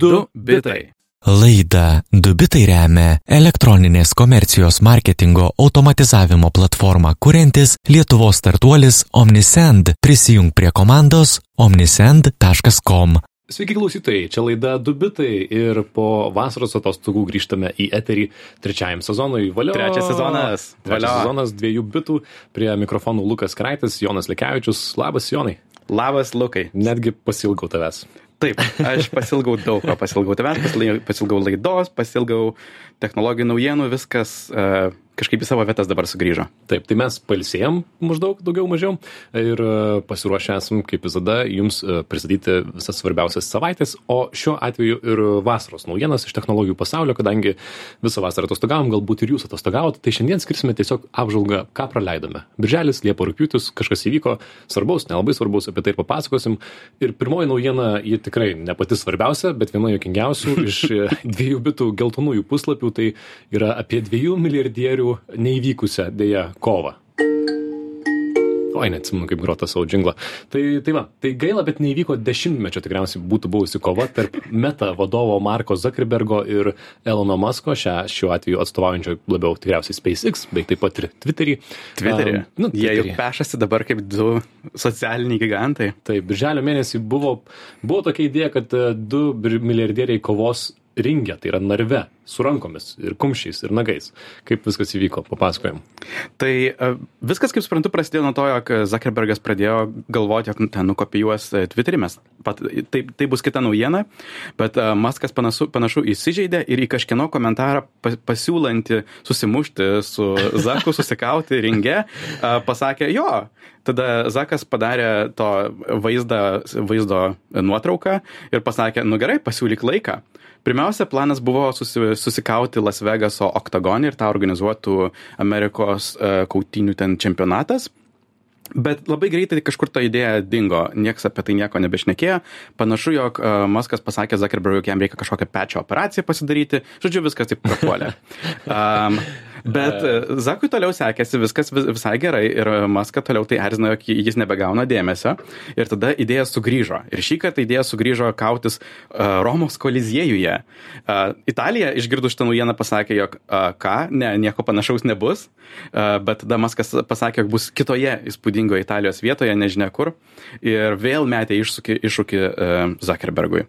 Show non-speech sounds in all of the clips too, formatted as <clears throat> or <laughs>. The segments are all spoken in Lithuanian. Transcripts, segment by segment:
Du bitai. Laida Dubitai remia elektroninės komercijos marketingo automatizavimo platformą kuriantis Lietuvos startuolis Omnisend. Prisijung prie komandos omnisend.com. Sveiki klausytojai, čia laida Dubitai ir po vasaros atostogų grįžtame į eterį trečiajam sezonui. Valio. Trečias sezonas. Trečias Valio. sezonas dviejų bitų. Prie mikrofonų Lukas Kraitis, Jonas Lekevičius. Labas, Jonai. Labas, Lukai. Netgi pasilgau tavęs. Taip, aš pasilgau daug ko. Pasilgau tavęs, pasilgau- laidos, pasilgau technologijų naujienų, viskas uh, kažkaip į savo vietas dabar sugrįžo. Taip, tai mes palsėjom maždaug daugiau mažiau ir e, pasiruošę esam, kaip visada, jums e, pristatyti visas svarbiausias savaitės, o šiuo atveju ir vasaros naujienas iš technologijų pasaulio, kadangi visą vasarą atostogavom, galbūt ir jūs atostogavote, tai šiandien skirsime tiesiog apžvalgą, ką praleidome. Birželis, Liepa rūpiutis, kažkas įvyko svarbaus, nelabai svarbaus, apie tai ir papasakosim. Ir pirmoji naujiena, ji tikrai ne pati svarbiausia, bet viena jokingiausių <laughs> iš e, dviejų bitų geltonųjų puslapių, tai yra apie dviejų milijardierių neįvykusią dėja kovą. Oi, neatsimenu, kaip grota savo džinglą. Tai, tai va, tai gaila, bet neįvyko dešimtmečio tikriausiai būtų buvusi kova tarp meta vadovo Marko Zuckerbergo ir Elono Musko, šią, šiuo atveju atstovaujančio labiau tikriausiai SpaceX, bei taip pat ir Twitterį. Twitterį. Um, nu, Jie jau Twitterį. pešasi dabar kaip du socialiniai gigantai. Tai birželio mėnesį buvo, buvo tokia idėja, kad e, du milijardieriai kovos ringe, tai yra narve, su rankomis ir kumščiais ir nagais. Kaip viskas įvyko, papasakojom. Tai uh, viskas, kaip suprantu, prasidėjo nuo to, jog Zuckerbergas pradėjo galvoti, jog ten nukopijuos e, Twitterį, mes pat, tai, tai bus kita naujiena, bet uh, Maskas panašu, panašu įsižeidė ir į kažkieno komentarą pa, pasiūlantį susimušti su Zaku, susikauti ringe, pasakė jo. Tada Zakas padarė to vaizdą, vaizdo nuotrauką ir pasakė, nu gerai, pasiūlyk laiką. Pirmiausia, planas buvo susi, susikauti Las Vegaso oktagonį ir tą organizuotų Amerikos uh, kautynių ten čempionatas. Bet labai greitai kažkur ta idėja dingo, niekas apie tai nieko nebešnekėjo. Panašu, jog uh, Maskas pasakė Zuckerbergui, jam reikia kažkokią pečio operaciją pasidaryti. Žodžiu, viskas taip prapuolė. <laughs> Um, bet uh, Zakui toliau sekėsi viskas vis, visai gerai ir Maską toliau tai erzina, jog jis nebegauna dėmesio. Ir tada idėja sugrįžo. Ir šį kartą idėja sugrįžo kautis uh, Romos koliziejuje. Uh, Italija išgirdus šitą naujieną pasakė, jog uh, ką, ne, nieko panašaus nebus. Uh, bet tada Maskas pasakė, jog bus kitoje įspūdingoje Italijos vietoje, nežinia kur. Ir vėl metė iššūkį, iššūkį uh, Zuckerbergui.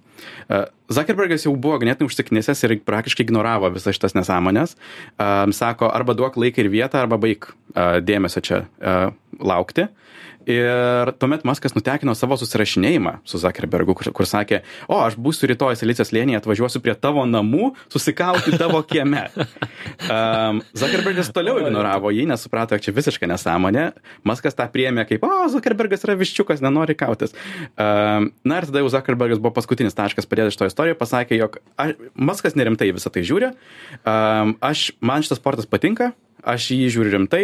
Uh, Zuckerbergas jau buvo ganėtinai užsiknisęs ir praktiškai ignoravo visas šitas nesąmonės. Um, sako, arba duok laiką ir vietą, arba baig uh, dėmesio čia uh, laukti. Ir tuomet Maskas nutekino savo susirašinėjimą su Zuckerbergu, kur, kur sakė, o aš būsiu rytoj Silicijos lėnėje, atvažiuosiu prie tavo namų, susikauti tavo kieme. <laughs> Um, Zuckerbergas toliau ignoravo jį, nesuprato, kad čia visiškai nesąmonė. Maskas tą priėmė kaip, o, Zuckerbergas yra viščiukas, nenori kautis. Um, na ir tada jau Zuckerbergas buvo paskutinis taškas padėti iš to istoriją, pasakė, jog aš, Maskas nerimtai visą tai žiūri. Um, aš, man šitas sportas patinka, aš jį žiūriu rimtai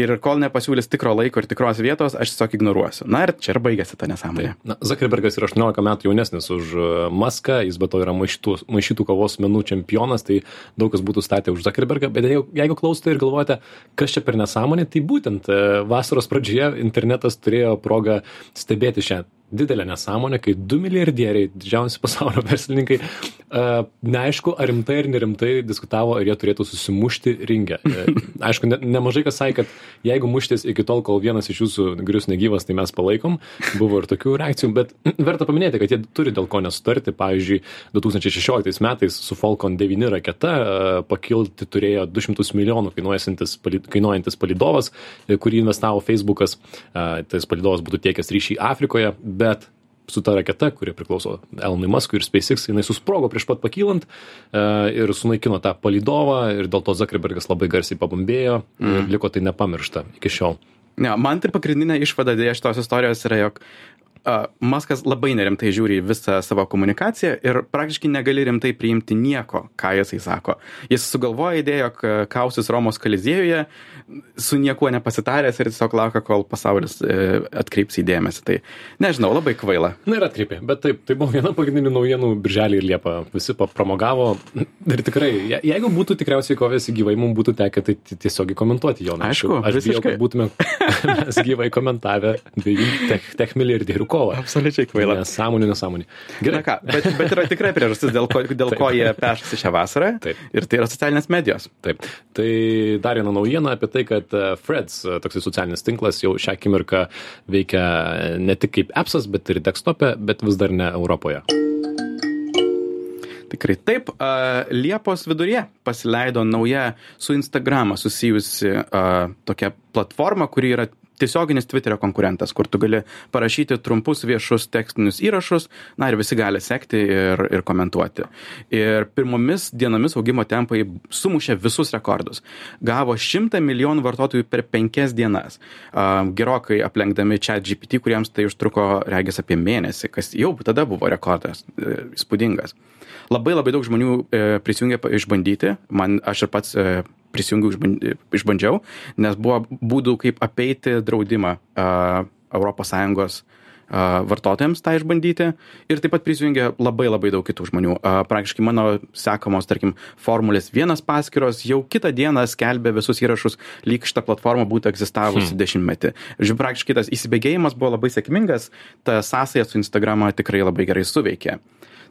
ir kol nepasiūlys tikro laiko ir tikros vietos, aš tiesiog ignoruosiu. Na ir čia ir baigėsi ta nesąmonė. Na, Zuckerbergas yra 18 metų jaunesnis už uh, Maską, jis be to yra maišytų, maišytų kovos menų čempionas, tai daug kas būtų statę už Zuckerbergą, bet jeigu, jeigu klausote ir galvojate, kas čia per nesąmonė, tai būtent uh, vasaros pradžioje internetas turėjo progą stebėti šią didelę nesąmonę, kai du milijardieriai, didžiausi pasaulio verslininkai, uh, neaišku, ar rimtai ar nerimtai diskutavo, ar jie turėtų susimušti ringę. Uh, <laughs> aišku, ne, nemažai kas sakė, kad jeigu muštis iki tol, kol vienas iš jūsų grius negyvas, tai mes palaikom. Buvo ir tokių reakcijų, bet verta paminėti, kad jie turi dėl ko nesutarti. Pavyzdžiui, 2016 metais su Falcon 9 raketa uh, pakilti turėjo 200 milijonų kainuojantis, pali- kainuojantis palidovas, e, kurį investavo Facebookas. Uh, tas palidovas būtų tiekęs ryšį Afrikoje, bet su ta raketa, kuri priklauso Elonui Muskui ir SpaceX, jinai susprogo prieš pat pakylant uh, ir sunaikino tą palidovą ir dėl to Zuckerbergas labai garsiai pabambėjo mm. ir liko tai nepamiršta iki šiol. Ne, man tai pagrindinė išvada dėja šitos istorijos yra, jog Maskas labai nerimtai žiūri visą savo komunikaciją ir praktiškai negali rimtai priimti nieko, ką jisai sako. Jis sugalvoja idėją, jog kausis Romos koliziejuje, su niekuo nepasitaręs ir tiesiog laukia, kol pasaulis uh, atkreips įdėmėsi. Tai nežinau, labai kvaila. Na ir atkreipė, bet taip, tai buvo viena pagrindinių naujienų Birželį ir Liepą. Visi papramogavo <clears throat> ir tikrai, je- jeigu būtų tikriausiai kovėsi gyvai, mums būtų tekę tai ti- tiesiogiai komentuoti jo. Aišku, aš bijau, visiškai. kad būtume <laughs> <laughs> gyvai komentavę dviejų tech, tech milijardierių kovą. Absoliučiai kvaila. Nesąmonė, nesąmonė. Gerai. Na ką, bet, bet yra tikrai priežastis, dėl ko, dėl ko jie pešasi šią vasarą. Taip. Ir tai yra socialinės medijos. Taip. Tai dar viena naujiena apie tai, kad e, Freds, e, toksai socialinis tinklas, jau šią akimirką veikia ne tik kaip appsas, bet ir desktopė, bet vis dar ne Europoje. Tikrai taip. Liepos viduryje pasileido nauja su Instagramą susijusi tokia platforma, kuri yra tiesioginis Twitterio konkurentas, kur tu gali parašyti trumpus viešus tekstinius įrašus, na ir visi gali sekti ir, ir komentuoti. Ir pirmomis dienomis augimo tempai sumušė visus rekordus. Gavo 100 milijonų vartotojų per 5 dienas. Gerokai aplenkdami chat GPT, kuriems tai užtruko regis apie mėnesį, kas jau tada buvo rekordas e, įspūdingas. Labai labai daug žmonių e, prisijungė išbandyti, man aš ir pats e, prisijungiau, išban- išbandžiau, nes buvo būdų, kaip apeiti draudimą ES vartotojams tą išbandyti ir taip pat prisijungė labai labai daug kitų žmonių. A, Praktiškai mano sekamos, tarkim, Formulės vienas paskyros jau kitą dieną skelbė visus įrašus, lyg šita platforma būtų egzistavusi hmm. dešimtmetį. Žiūrėjau, praktiškai tas įsibėgėjimas buvo labai sėkmingas, ta sąsaja su Instagrama tikrai labai gerai suveikė.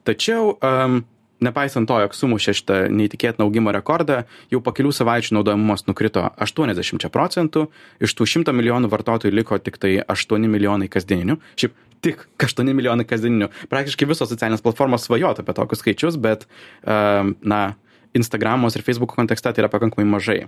Tačiau, um, nepaisant to, jog sumušė šitą neįtikėtiną augimo rekordą, jau po kelių savaičių naudojimumas nukrito 80 procentų, iš tų 100 milijonų vartotojų liko tik tai 8 milijonai kasdieninių. Šiaip tik 8 milijonai kasdieninių. Praktiškai visos socialinės platformos svajotų apie tokius skaičius, bet, na, Instagramos ir Facebook kontekste tai yra pakankamai mažai.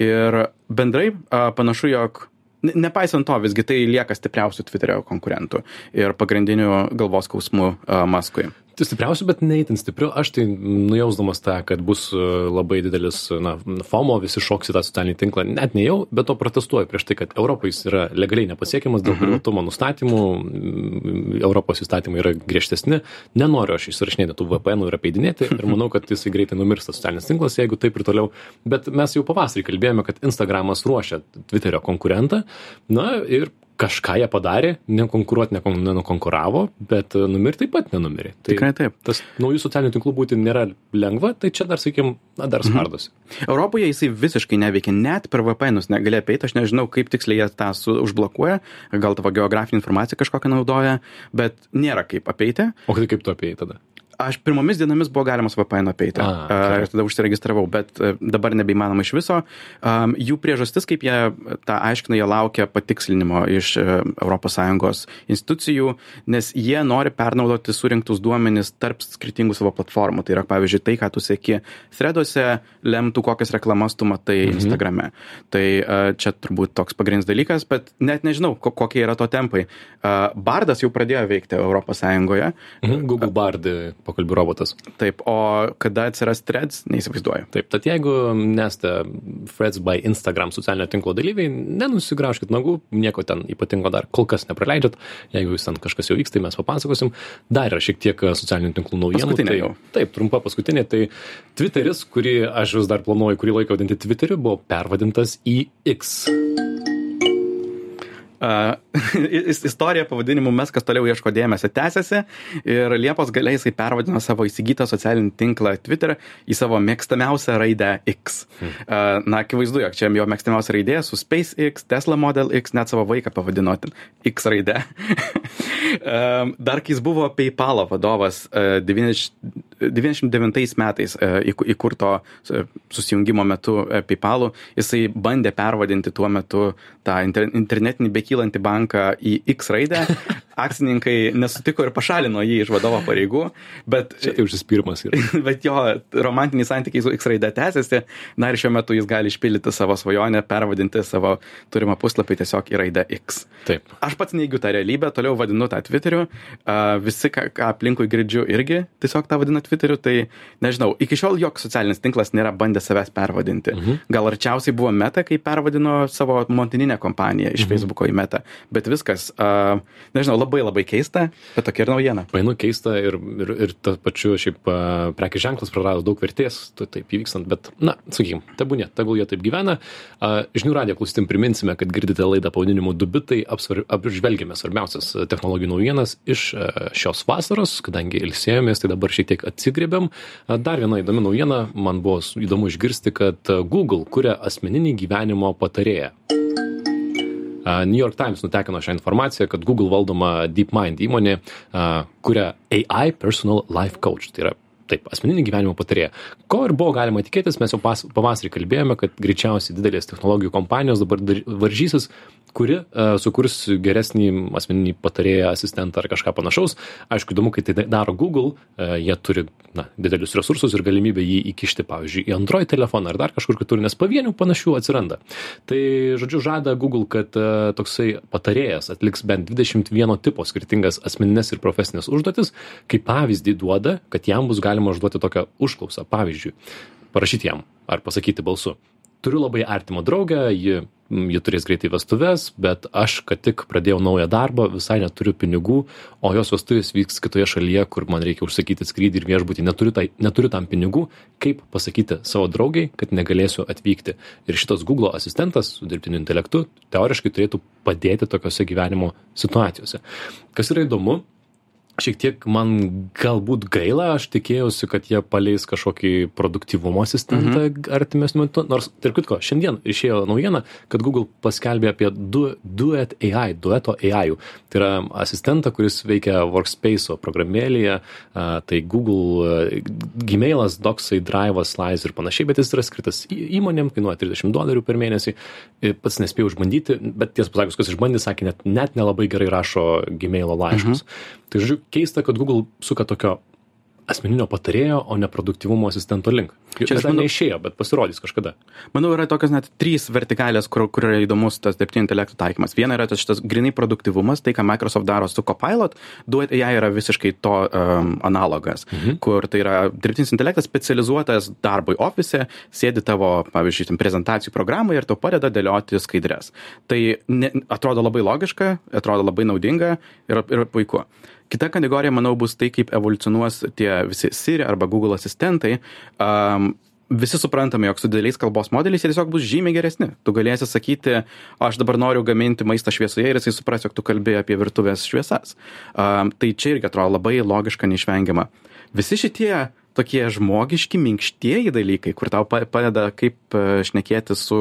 Ir bendrai panašu, jog ne- nepaisant to, visgi tai lieka stipriausių Twitterio konkurentų ir pagrindinių galvos skausmų a, Maskui. Stipriausių, bet neįtin stipriu. Aš tai nujausdamas tą, kad bus e, labai didelis, na, FOMO, visi šoks į tą socialinį tinklą, net nejau, bet to protestuoju prieš tai, kad Europoje jis yra legaliai nepasiekiamas dėl privatumo nustatymų, mm, Europos įstatymai yra griežtesni, nenoriu aš įsirašinėti tų VPN ir apeidinėti ir <laughs> manau, kad jisai greitai numirs tas socialinis tinklas, jeigu taip ir toliau. Bet mes jau pavasarį kalbėjome, kad Instagramas ruošia Twitterio konkurentą, na ir kažką jie padarė, nekonkuruoti nekon, nenukonkuravo, bet e, numirti taip pat nenumirė. Tai Tikrai taip. tas naujų socialinių tinklų būti nėra lengva, tai čia dar, sakykim, na, dar spardosi. Europoje jisai visiškai neveikia, net per VPNus negali apeiti, aš nežinau, kaip tiksliai jie tą su, užblokuoja, gal tavo geografinė informacija kažkokią naudoja, bet nėra kaip apeiti. O tai kaip tu jį tada? Aš pirmomis dienomis buvo galimas VPN apeiti. A, ir tada užsiregistravau, bet e, dabar nebeįmanoma iš viso. Jų priežastis, kaip jie tą aiškina, jie laukia patikslinimo iš ES institucijų, nes jie nori pernaudoti surinktus duomenis tarp skirtingų savo platformų. Tai yra, pavyzdžiui, tai, ką tu sėki threaduose, lemtų, kokias reklamas tu matai mhm. Instagrame. Tai a, čia turbūt toks pagrindinis dalykas, bet net nežinau, ko, kokie yra to tempai. A, Bardas jau pradėjo veikti ES. Mhm. Google Bard e, pokalbių robotas. Taip, o kada atsiras threads, neįsivaizduoju. Taip, tad jeigu nesate Freds by Instagram socialinio tinklo dalyviai, nenusigraužkit nagų, nieko ten ypatingo dar kol kas nepraleidžiat. Jeigu jūs ten kažkas jau vyks, tai mes papasakosim. Dar yra šiek tiek socialinių tinklų naujienų. Paskutinė tai, jau. Taip, trumpa paskutinė. Tai Twitteris, kurį aš vis dar planuoju kurį laiką vadinti Twitteriu, buvo pervadintas į X. <laughs> Is- istorija pavadinimu mes, kas toliau ieško dėmesio, tęsiasi ir Liepos galiai jisai pervadino savo įsigytą socialinį tinklą Twitter į savo mėgstamiausią raidę X. Uh, na, akivaizdu, jog čia jo mėgstamiausia raidė su SpaceX, Tesla Model X, net savo vaiką pavadino X raidę. <laughs> Dar kai jis buvo PayPal vadovas uh, 90 99 metais įku- įkurto uh, susijungimo metu uh, PayPal, jisai bandė pervadinti tuo metu tą inter internetinį bekylantį banką į X raidę. <laughs> Akcininkai nesutiko ir pašalino jį iš vadovo pareigų, bet, Čia tai užsispyrimas yra. <laughs> bet jo romantiniai santykiai su X raide tęsiasi. Na ir šiuo metu jis gali išpildyti savo svajonę, pervadinti savo turimą puslapį tiesiog į raidę X. Taip. Aš pats neigiu tą realybę, toliau vadinu tą Twitteriu. Visi, ką, ką aplinkui girdžiu, irgi tiesiog tą vadina Twitteriu. Tai nežinau, iki šiol joks socialinis tinklas nėra bandęs savęs pervadinti. Mhm. Gal arčiausiai buvo Meta, kai pervadino savo motininę kompaniją iš mhm. Facebooko į Meta. Bet viskas, uh, nežinau, labai labai keista, bet tokia ir naujiena. Painu keista ir, ir, ir ta pačiu šiaip a, prekės ženklas prarado daug vertės, taip įvykstant, bet, na, sakykim, tebūnė, tegul jie taip gyvena. A, Žinių radijo klausytim priminsime, kad girdite laidą pavadinimu Dubitai, apžvelgėme svarbiausias technologijų naujienas iš šios vasaros, kadangi ilsėjomės, tai dabar šiek tiek atsigrėbėm. A, Dar viena įdomi naujiena, man buvo įdomu išgirsti, kad Google kuria asmeninį gyvenimo patarėją. New York Times nutekino šią informaciją, kad Google valdoma DeepMind įmonė kuria AI Personal Life Coach. Tai yra taip, asmeninį gyvenimo patarėją. Ko ir buvo galima tikėtis, mes jau pas, pavasarį kalbėjome, kad greičiausiai didelės technologijų kompanijos dabar varžysis, kuri uh, sukurs geresnį asmeninį patarėją, asistentą ar kažką panašaus. Aišku, įdomu, kai tai daro Google, uh, jie turi na, didelius resursus ir galimybę jį įkišti, pavyzdžiui, į Android telefoną ar dar kažkur kitur, nes pavienių panašių atsiranda. Tai, žodžiu, žada Google, kad uh, toksai patarėjas atliks bent 21 tipo skirtingas asmeninės ir profesinės užduotis, kaip pavyzdį duoda, kad jam bus galima užduoti tokią užklausą. Pavyzdžiui, parašyti jam ar pasakyti balsu turiu labai artimą draugę, ji, ji turės greitai vestuves, bet aš, kad tik pradėjau naują darbą, visai neturiu pinigų, o jos vestuvės vyks kitoje šalyje, kur man reikia užsakyti skrydį ir viešbutį, neturiu, tai, neturiu tam pinigų, kaip pasakyti savo draugiai, kad negalėsiu atvykti. Ir šitas Google asistentas su dirbtiniu intelektu teoriškai turėtų padėti tokiuose gyvenimo situacijose. Kas yra įdomu, šiek tiek man galbūt gaila, aš tikėjausi, kad jie paleis kažkokį produktyvumo asistentą mhm. artimesniu metu, nors, tarp kitko, šiandien išėjo naujiena, kad Google paskelbė apie du, Duet AI, Dueto AI. Tai yra asistentą, kuris veikia Workspace programėlėje, tai Google Gmailas, Docsai, Drive'as, Slides ir panašiai, bet jis yra skirtas įmonėm, kainuoja 30 dolerių per mėnesį, pats nespėjau išbandyti, bet tiesą pasakius, kas išbandė, sakė, net, net nelabai gerai rašo Gmailo laiškus. Mhm. Tai žodžiu, keista, kad Google suka tokio asmeninio patarėjo, o ne produktivumo asistento link. Čia dar neišėjo, bet pasirodys kažkada. Manau, yra tokios net trys vertikalės, kur, kur yra įdomus tas dirbtinio intelekto taikymas. Viena yra tas šitas grinai produktivumas, tai ką Microsoft daro su Copilot, Duet AI yra visiškai to um, analogas, mhm. kur tai yra dirbtinis intelektas specializuotas darbui ofise, sėdi tavo, pavyzdžiui, prezentacijų programai ir tau padeda dėlioti skaidrės. Tai ne, atrodo labai logiška, atrodo labai naudinga ir, ir puiku. Kita kategorija, manau, bus tai, kaip evoliucionuos tie visi Siri arba Google asistentai. Um, visi suprantame, jog su dideliais kalbos modeliais jie tiesiog bus žymiai geresni. Tu galėsi sakyti, aš dabar noriu gaminti maistą šviesoje ir jisai supras, jog tu kalbė apie virtuvės šviesas. Um, tai čia irgi atrodo labai logiška, neišvengiama. Visi šitie tokie žmogiški, minkštieji dalykai, kur tau padeda kaip e, šnekėti su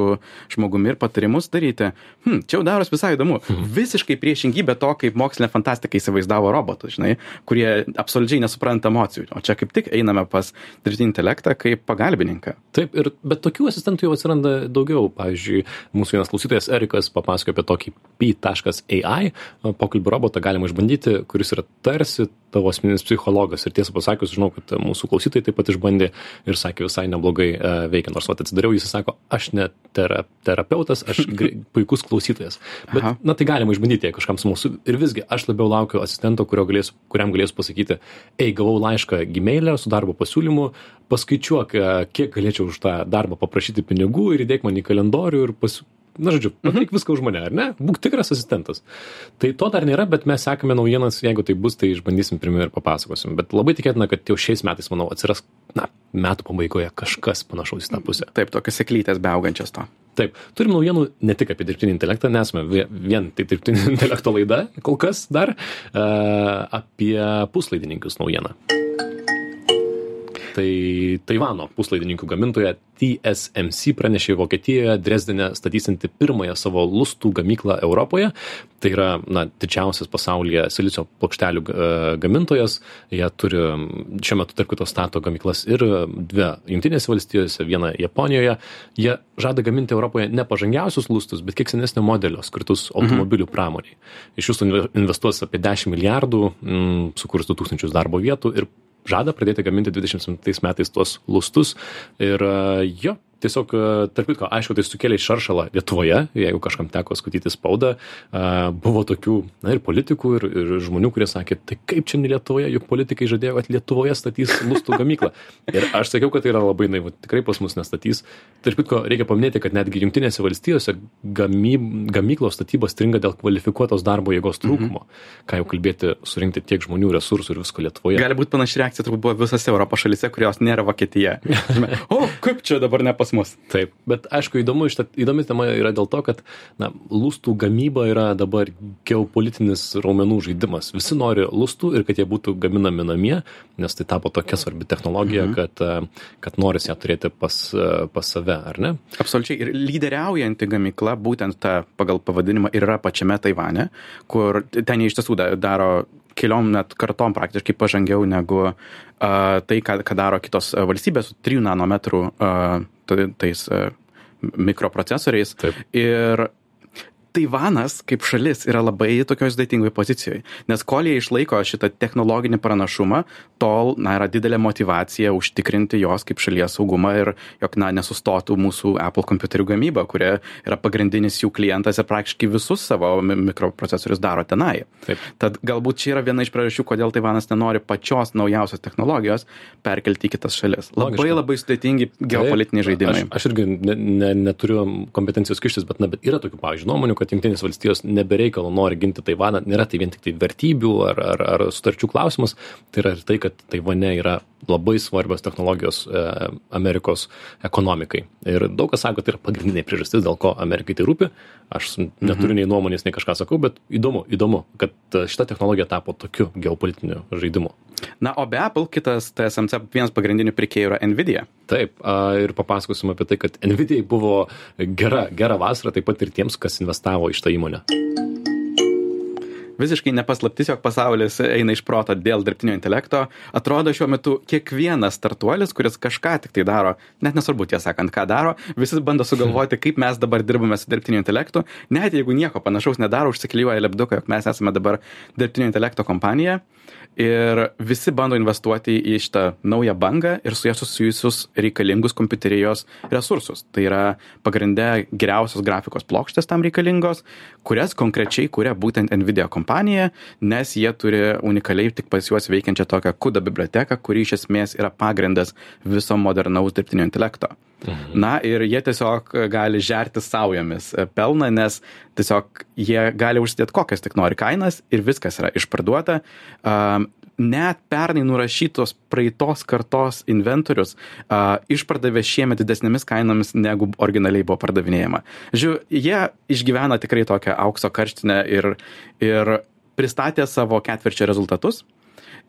žmogumi ir patarimus daryti. Hmm, čia jau daros visai įdomu. Mhm. Visiškai priešingybė to, kaip mokslinė fantastika įsivaizdavo robotus, žinai, kurie absoliučiai nesupranta emocijų. O čia kaip tik einame pas dirbtinį intelektą kaip pagalbininką. Taip, ir, bet tokių asistentų jau atsiranda daugiau. Pavyzdžiui, mūsų vienas klausytojas Erikas papasakojo apie tokį p.ai pokalbių robotą galima išbandyti, kuris yra tarsi tavo asmeninis psichologas. Ir tiesą pasakius, žinau, kad mūsų klausytojai taip pat išbandė ir sakė visai neblogai uh, veikia. Nors vat atsidariau, jis sako, aš ne tera, terapeutas, aš <laughs> puikus klausytojas. Bet, Aha. na tai galima išbandyti, kažkam su mūsų. Ir visgi, aš labiau laukiu asistento, galėsiu, kuriam galėsiu pasakyti, ei, gavau laišką gmailę su darbo pasiūlymu, paskaičiuok, kiek galėčiau už tą darbą paprašyti pinigų ir įdėk man į kalendorių ir pas, na žodžiu, mhm. padaryk viską už mane, ar ne? Būk tikras asistentas. Tai to dar nėra, bet mes sekame naujienas, jeigu tai bus, tai išbandysim pirmiau ir papasakosim. Bet labai tikėtina, kad jau šiais metais, manau, atsiras, na, metų pabaigoje kažkas panašaus į tą pusę. Taip, tokias seklytės beaugančias to. Taip, turim naujienų ne tik apie dirbtinį intelektą, nesame vien tai dirbtinio <laughs> intelekto laida, kol kas dar uh, apie puslaidininkius naujieną tai taivano puslaidininkių gamintoja tsmc pranešė vokietijoje drezdene statysianti pirmąją savo lustų gamyklą europoje. Tai yra na didžiausias pasaulyje silicio plokštelių e, gamintojas. Jie turi šiuo metu tarp kitko stato gamyklas ir dvi jungtinėse valstijose vieną japonijoje. Jie žada gaminti europoje ne pažangiausius lustus bet kiek senesnio modelio skirtus mhm. automobilių pramonei iš viso investuos apie dešim milijardų sukurs du tūkstančius darbo vietų ir žada pradėti gaminti 27 metais tuos lustus. Ir jo, tiesiog, e, tarp kitko, aišku, tai sukėlė šaršalą Lietuvoje, jeigu kažkam teko skaityti spaudą, buvo tokių, na ir politikų, ir, ir žmonių, kurie sakė, tai kaip čia ne Lietuvoje, juk politikai žadėjo, kad Lietuvoje statys lustų gamyklą. Ir aš sakiau, kad tai yra labai naivu, tikrai pas mus nestatys. Tarp kitko, reikia paminėti, kad netgi Junktinėse valstijose gamyb, gamyklos statybos stringa dėl kvalifikuotos darbo jėgos trūkumo. Mhm. Ką jau kalbėti, surinkti tiek žmonių, resursų ir visko Lietuvoje. Gali būti panaši reakcija turbūt buvo visose Europos šalise, kurios nėra Vokietija. <laughs> o, kaip čia dabar nepas pas mus. Taip, bet aišku, įdomu, šitą, įdomi tema yra dėl to, kad na, lustų gamyba yra dabar geopolitinis raumenų žaidimas. Visi nori lustų ir kad jie būtų gaminami namie, nes tai tapo tokia svarbi technologija, mhm. kad, e, kad noris ją turėti pas, e, pas save, ar ne? Absoliučiai. Ir lyderiaujanti gamykla, būtent ta pagal pavadinimą, yra pačiame Taivane, kur ten jie iš tiesų daro keliom net kartom praktiškai pažangiau negu uh, tai, ką, ką daro kitos valstybės su 3 nanometrų uh, tais uh, mikroprocesoriais. Taip. Ir Taivanas kaip šalis yra labai tokioj sudėtingoj pozicijoj, nes kol jie išlaiko šitą technologinį pranašumą, tol, na, yra didelė motivacija užtikrinti jos kaip šalies saugumą ir jog, na, nesustotų mūsų Apple kompiuterių gamyba, kuria yra pagrindinis jų klientas ir praktiškai visus savo mikroprocesorius daro tenai. Taip. Tad galbūt čia yra viena iš priežasčių, kodėl Taivanas nenori pačios naujausios technologijos perkelti į kitas šalis. Labai Logiška. labai sudėtingi geopolitiniai žaidimai. Aš, aš irgi ne, ne, neturiu kompetencijos kištis, bet, na, bet yra tokių, pavyzdžiui, nuomonių, kad jungtinės valstijos nebereikalo nori ginti Taivaną, nėra tai vien tik tai vertybių ar, ar, ar sutarčių klausimas, tai yra ir tai, kad Taivane yra labai svarbios technologijos e, Amerikos ekonomikai. Ir daug kas sako, tai yra pagrindinė priežastis, dėl ko Amerikai tai rūpi. Aš neturiu mhm. nei nuomonės, nei kažką sakau, bet įdomu, įdomu, kad šita technologija tapo tokiu geopolitiniu žaidimu. Na, o be Apple kitas TSMC vienas pagrindinių pirkėjų yra Nvidia. Taip, ir papasakosim apie tai, kad Nvidia buvo gera, gera vasara taip pat ir tiems, kas investavo į šitą įmonę visiškai nepaslaptis, jog pasaulis eina iš proto dėl dirbtinio intelekto. Atrodo šiuo metu kiekvienas startuolis, kuris kažką tik tai daro, net nesvarbu tiesą sakant, ką daro, visi bando sugalvoti, kaip mes dabar dirbame su dirbtiniu intelektu, net jeigu nieko panašaus nedaro, užsiklijuoja lepduką, jog mes esame dabar dirbtinio intelekto kompanija ir visi bando investuoti į šitą naują bangą ir su ja susijusius reikalingus kompiuterijos resursus. Tai yra pagrindė geriausios grafikos plokštės tam reikalingos, kurias konkrečiai kuria būtent Nvidia kompanija, nes jie turi unikaliai tik pas juos veikiančią tokią CUDA biblioteką, kuri iš esmės yra pagrindas viso modernaus dirbtinio intelekto. Mhm. Na ir jie tiesiog gali žerti saujomis pelną, nes tiesiog jie gali užsidėti kokias tik nori kainas ir viskas yra išparduota. Um, net pernai nurašytos praeitos kartos inventorius uh, išpardavė šiemet didesnėmis kainomis negu originaliai buvo pardavinėjama. Žiūrėjau, jie išgyvena tikrai tokią aukso karštinę ir, ir pristatė savo ketvirčio rezultatus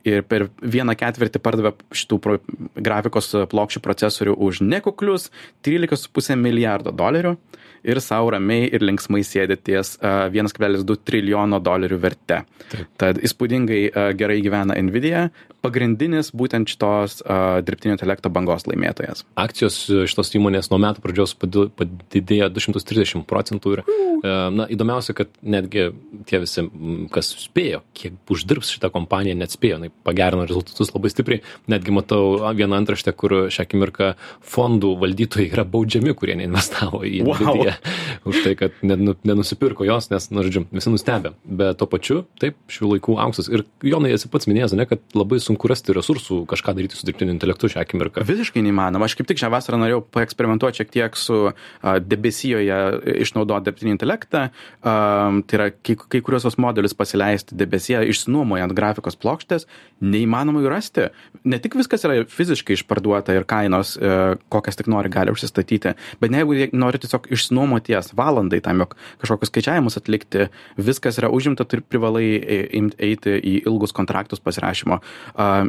ir per vieną ketvirtį pardavė šitų pro, grafikos plokščių procesorių už nekuklius 13,5 milijardo dolerių ir savo ramiai ir linksmai sėdi ties uh, 1,2 trilijono dolerių verte. Taip. Tad įspūdingai gerai gyvena Nvidia, pagrindinis būtent šitos dirbtinio intelekto bangos laimėtojas. Akcijos šitos įmonės nuo metų pradžios padidėjo 230 procentų ir uh, na, įdomiausia, kad netgi tie visi, kas spėjo, kiek uždirbs šitą kompaniją, net spėjo, jinai pagerino rezultatus labai stipriai. Netgi matau vieną antraštę, kur šią akimirką fondų valdytojai yra baudžiami, kurie neinvestavo į wow. Nvidia <laughs> už tai, kad nenusipirko jos, nes, na, nu, žodžiu, visi nustebė. Bet tuo pačiu, taip, šių laikų auksas. Ir Jonai, esi pats minėjęs, ne, kad labai sunku rasti resursų kažką daryti su dirbtiniu intelektu šią akimirką. Visiškai neįmanoma. Aš kaip tik šią vasarą norėjau paeksperimentuoti šiek tiek su uh, debesijoje išnaudoti dirbtinį intelektą. Um, tai yra kai, kai kuriuos tos modelius pasileisti debesyje, išsinuomojant grafikos plokštės, neįmanoma jų rasti. Ne tik viskas yra fiziškai išparduota ir kainos, uh, kokias tik nori, gali užsistatyti, bet ne, jeigu nori tiesiog išsinuomoti nuomoties valandai tam, jog kažkokius skaičiavimus atlikti, viskas yra užimta, turi privalai eiti į ilgus kontraktus pasirašymo.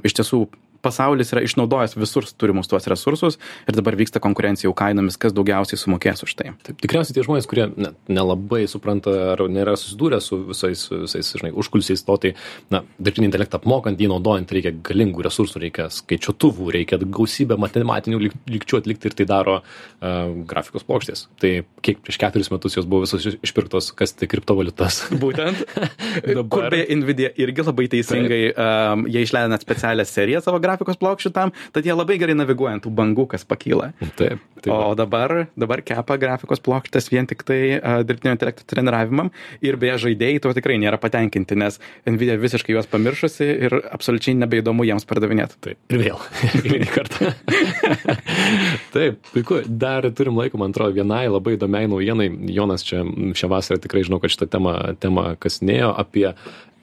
Iš tiesų, pasaulis yra išnaudojęs visur turimus tuos resursus ir dabar vyksta konkurencija jau kainomis, kas daugiausiai sumokės už tai. Taip, tikriausiai tie žmonės, kurie ne, nelabai supranta ar nėra susidūrę su visais, visais žinai, užkulisiais to, tai, na, dirbtinį intelektą apmokant, jį naudojant reikia galingų resursų, reikia skaičiuotuvų, reikia gausybę matematinių lygčių atlikti ir tai daro uh, grafikos plokštės. Tai kiek prieš keturis metus jos buvo visos išpirktos, kas tai kriptovaliutas. <laughs> Būtent. dabar... Kur beje Nvidia irgi labai teisingai, um, jie išleido net specialią seriją savo grafikos plokščių tam, tad jie labai gerai naviguoja ant tų bangų, kas pakyla. Taip. taip. O dabar, dabar kepa grafikos plokštės vien tik tai uh, dirbtinio intelekto treniravimam ir beje žaidėjai tuo tikrai nėra patenkinti, nes Nvidia visiškai juos pamiršusi ir absoliučiai nebeįdomu jiems pardavinėti. Taip. Ir vėl. <laughs> Eilinį kartą. <laughs> taip, puiku. Dar turim laiko, man atrodo, vienai labai įdomiai naujienai. Jonas čia šią vasarą tikrai žinau, kad šitą temą, temą kasnėjo apie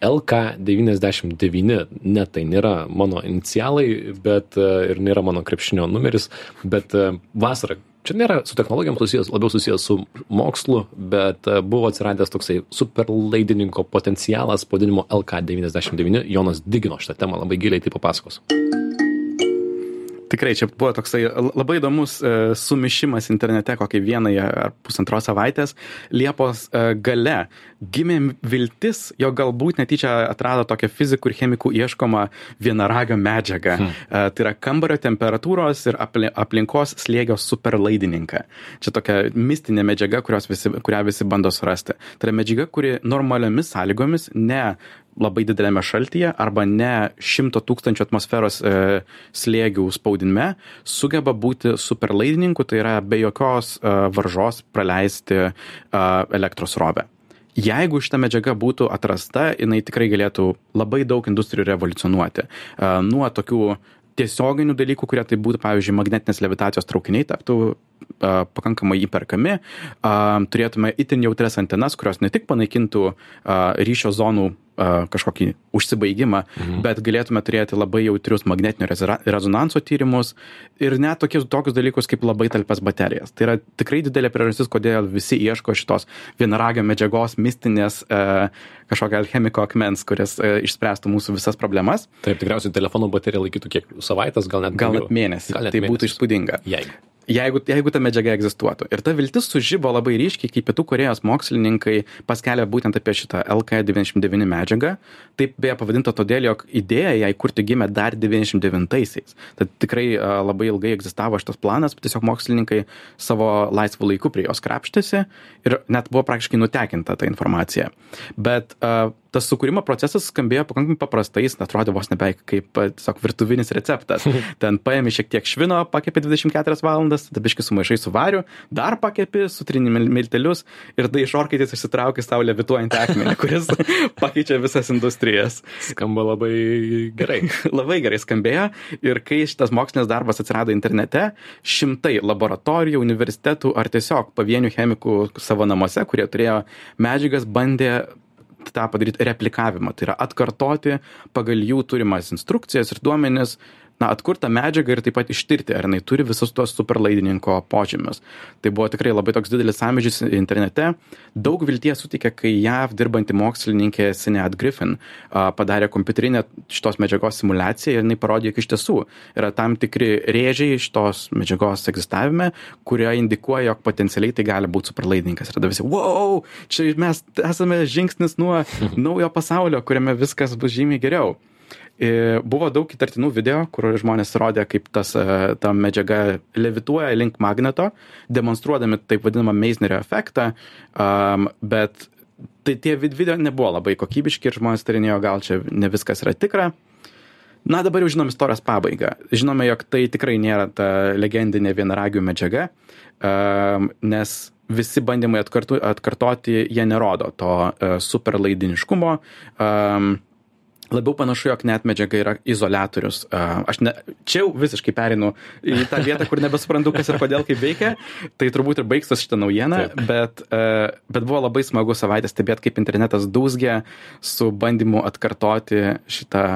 LK99, ne tai nėra mano inicialai, bet e, ir nėra mano krepšinio numeris, bet e, vasarą čia nėra su technologijom susijęs, labiau susijęs su mokslu, bet e, buvo atsiradęs toksai superlaidininko potencialas pavadinimu LK99. Jonas Digino šitą temą labai giliai tai papasakos tikrai čia buvo toksai labai įdomus e, sumišimas internete kokį vienai ar pusantros savaitės. Liepos e, gale gimė viltis, jo galbūt netyčia atrado tokią fizikų ir chemikų ieškomą vienaragio medžiagą. Hmm. E, tai yra kambario temperatūros ir aplinkos slėgio superlaidininką. Čia tokia mistinė medžiaga, visi, kurią visi bando surasti. Tai yra medžiaga, kuri normaliomis sąlygomis, ne labai dideliame šaltyje arba ne šimto tūkstančių atmosferos e, slėgių spaudinime sugeba būti superlaidininku, tai yra be jokios e, varžos praleisti e, elektros rovę. Jeigu šita medžiaga būtų atrasta, jinai tikrai galėtų labai daug industrijų revoliucionuoti. E, nuo tokių tiesioginių dalykų, kurie tai būtų, pavyzdžiui, magnetinės levitacijos traukiniai taptų a, pakankamai įperkami, a, turėtume itin jautres antenas, kurios ne tik panaikintų a, ryšio zonų kažkokį užsibaigimą, mhm. bet galėtume turėti labai jautrius magnetinio rezonanso tyrimus ir net tokius, tokius dalykus kaip labai talpas baterijas. Tai yra tikrai didelė priežastis, kodėl visi ieško šitos vienaragio medžiagos, mistinės a, kažkokio alchemiko akmens, kuris a, išspręstų mūsų visas problemas. Taip, tikriausiai telefono baterija laikytų kiek savaitės, gal net, gal net mėnesį. Gal net tai mėnesį. būtų įspūdinga. Jeigu jeigu, jeigu ta medžiaga egzistuotų. Ir ta viltis sužybo labai ryškiai, kai Pietų Korejos mokslininkai paskelbė būtent apie šitą LK99 medžiagą. Taip beje pavadinta todėl, jog idėja jai kurti gimė dar 99-aisiais. Tad tikrai labai ilgai egzistavo šitas planas, tiesiog mokslininkai savo laisvų laikų prie jos krapštėsi ir net buvo praktiškai nutekinta ta informacija. Bet uh, tas sukūrimo procesas skambėjo pakankamai paprastai, jis atrodė vos nebeveik kaip tiesiog virtuvinis receptas. <laughs> Ten paėmė šiek tiek švino, pakepė 24 valandas, tada biškai sumaišai su variu, dar pakepė, sutrini miltelius ir tada iš orkaitės išsitraukė savo levituojantį akmenį, <laughs> kuris pakeičia visas industrijas. Skamba labai gerai. <laughs> labai gerai skambėjo ir kai šitas mokslinis darbas atsirado internete, šimtai laboratorijų, universitetų ar tiesiog pavienių chemikų savo namuose, kurie turėjo medžiagas, bandė tą padaryti replikavimą, tai yra atkartoti pagal jų turimas instrukcijas ir duomenis na, atkurt tą medžiagą ir taip pat ištirti, ar jinai turi visus tuos superlaidininko požymius. Tai buvo tikrai labai toks didelis samedžis internete. Daug vilties sutikė, kai JAV dirbanti mokslininkė Sinead Griffin padarė kompiuterinę šitos medžiagos simulaciją ir jinai parodė, jog iš tiesų yra tam tikri rėžiai šitos medžiagos egzistavime, kurie indikuoja, jog potencialiai tai gali būti superlaidininkas. Ir tada visi, wow, čia mes esame žingsnis nuo <laughs> naujo pasaulio, kuriame viskas bus žymiai geriau. Buvo daug įtartinų video, kur žmonės rodė, kaip tas, e, ta medžiaga levituoja link magneto, demonstruodami taip vadinamą Meisnerio efektą, bet tai tie video nebuvo labai kokybiški ir žmonės tarinėjo, gal čia ne viskas yra tikra. Na, dabar jau žinom istorijos pabaigą. Žinome, jog tai tikrai nėra ta legendinė vienaragių medžiaga, nes visi bandymai atkartu, atkartoti, jie nerodo to uh, superlaidiniškumo. Labiau panašu, jog net medžiaga yra izolatorius. Aš ne, čia jau visiškai perinu į tą vietą, kur nebesuprantu, kas ir kodėl kaip veikia. Tai turbūt ir baigstas šitą naujieną, bet, bet buvo labai smagu savaitę stebėti, kaip internetas dūzgia su bandymu atkartoti šitą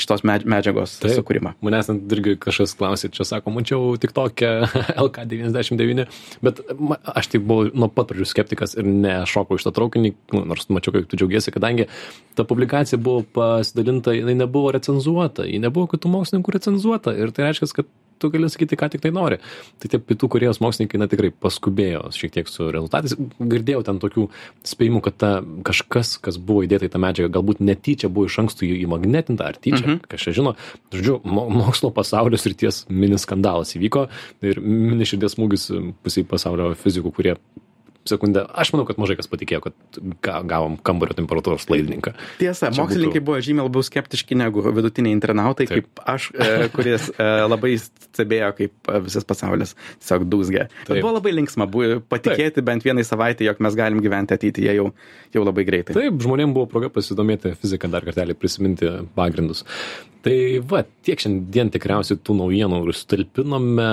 šitos medžiagos Taip, sukūrimą. Manęs irgi kažkas klausė, čia sako, mačiau tik tokią LK99, bet aš tik buvau nuo pat pradžių skeptikas ir nešokau iš tą traukinį, nu, nors mačiau, kaip tu džiaugiesi, kadangi ta publikacija buvo pasidalinta, jinai nebuvo recenzuota, ji nebuvo kitų mokslininkų recenzuota ir tai reiškia, kad tu gali sakyti, ką tik tai nori. Tai tie pietų korėjos mokslininkai, na tikrai paskubėjo šiek tiek su rezultatais. Girdėjau ten tokių spėjimų, kad ta, kažkas, kas buvo įdėta į tą medžiagą, galbūt netyčia buvo iš anksto įmagnetinta ar tyčia, mhm. kas čia žino. Žodžiu, mo mokslo pasaulio srities mini skandalas įvyko ir mini širdies smūgis pusiai pasaulio fizikų, kurie sekundę. Aš manau, kad mažai kas patikėjo, kad gavom kambario temperatūros laidininką. Tiesa, Čia mokslininkai būtų... buvo žymiai labiau skeptiški negu vidutiniai internautai, Taip. kaip aš, e, kuris e, labai stebėjo, kaip e, visas pasaulis tiesiog dūzgia. Bet buvo labai linksma buvo patikėti Taip. bent vienai savaitę, jog mes galim gyventi ateityje jau, jau labai greitai. Taip, žmonėms buvo proga pasidomėti fiziką dar kartelį, prisiminti pagrindus. Tai va, tiek šiandien tikriausiai tų naujienų ir sutalpinome.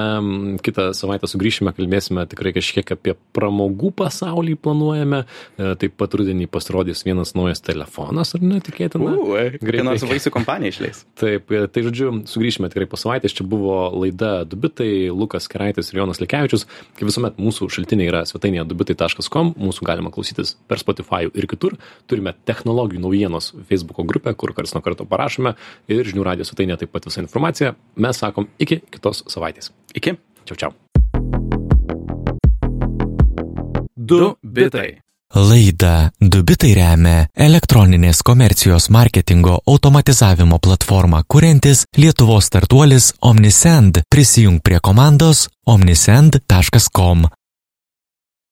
Kitą savaitę sugrįšime, kalbėsime tikrai kažkiek apie pramogų pasaulį planuojame. E, taip pat rudenį pasirodys vienas naujas telefonas, ar netikėtina? Greitai nors vaisių kompanija išleis. <laughs> Taip, e, tai žodžiu, sugrįšime tikrai po savaitės. Čia buvo laida Dubitai, Lukas Keraitis ir Jonas Likevičius. Kaip visuomet, mūsų šaltiniai yra svetainėje dubitai.com, mūsų galima klausytis per Spotify ir kitur. Turime technologijų naujienos Facebook grupę, kur karts nuo karto parašome ir žinių radio svetainėje taip pat visa informacija. Mes sakom iki kitos savaitės. Iki. Čiau, čiau. Du bitai. Laida Dubitai remia elektroninės komercijos marketingo automatizavimo platformą kuriantis Lietuvos startuolis Omnisend. Prisijung prie komandos omnisend.com.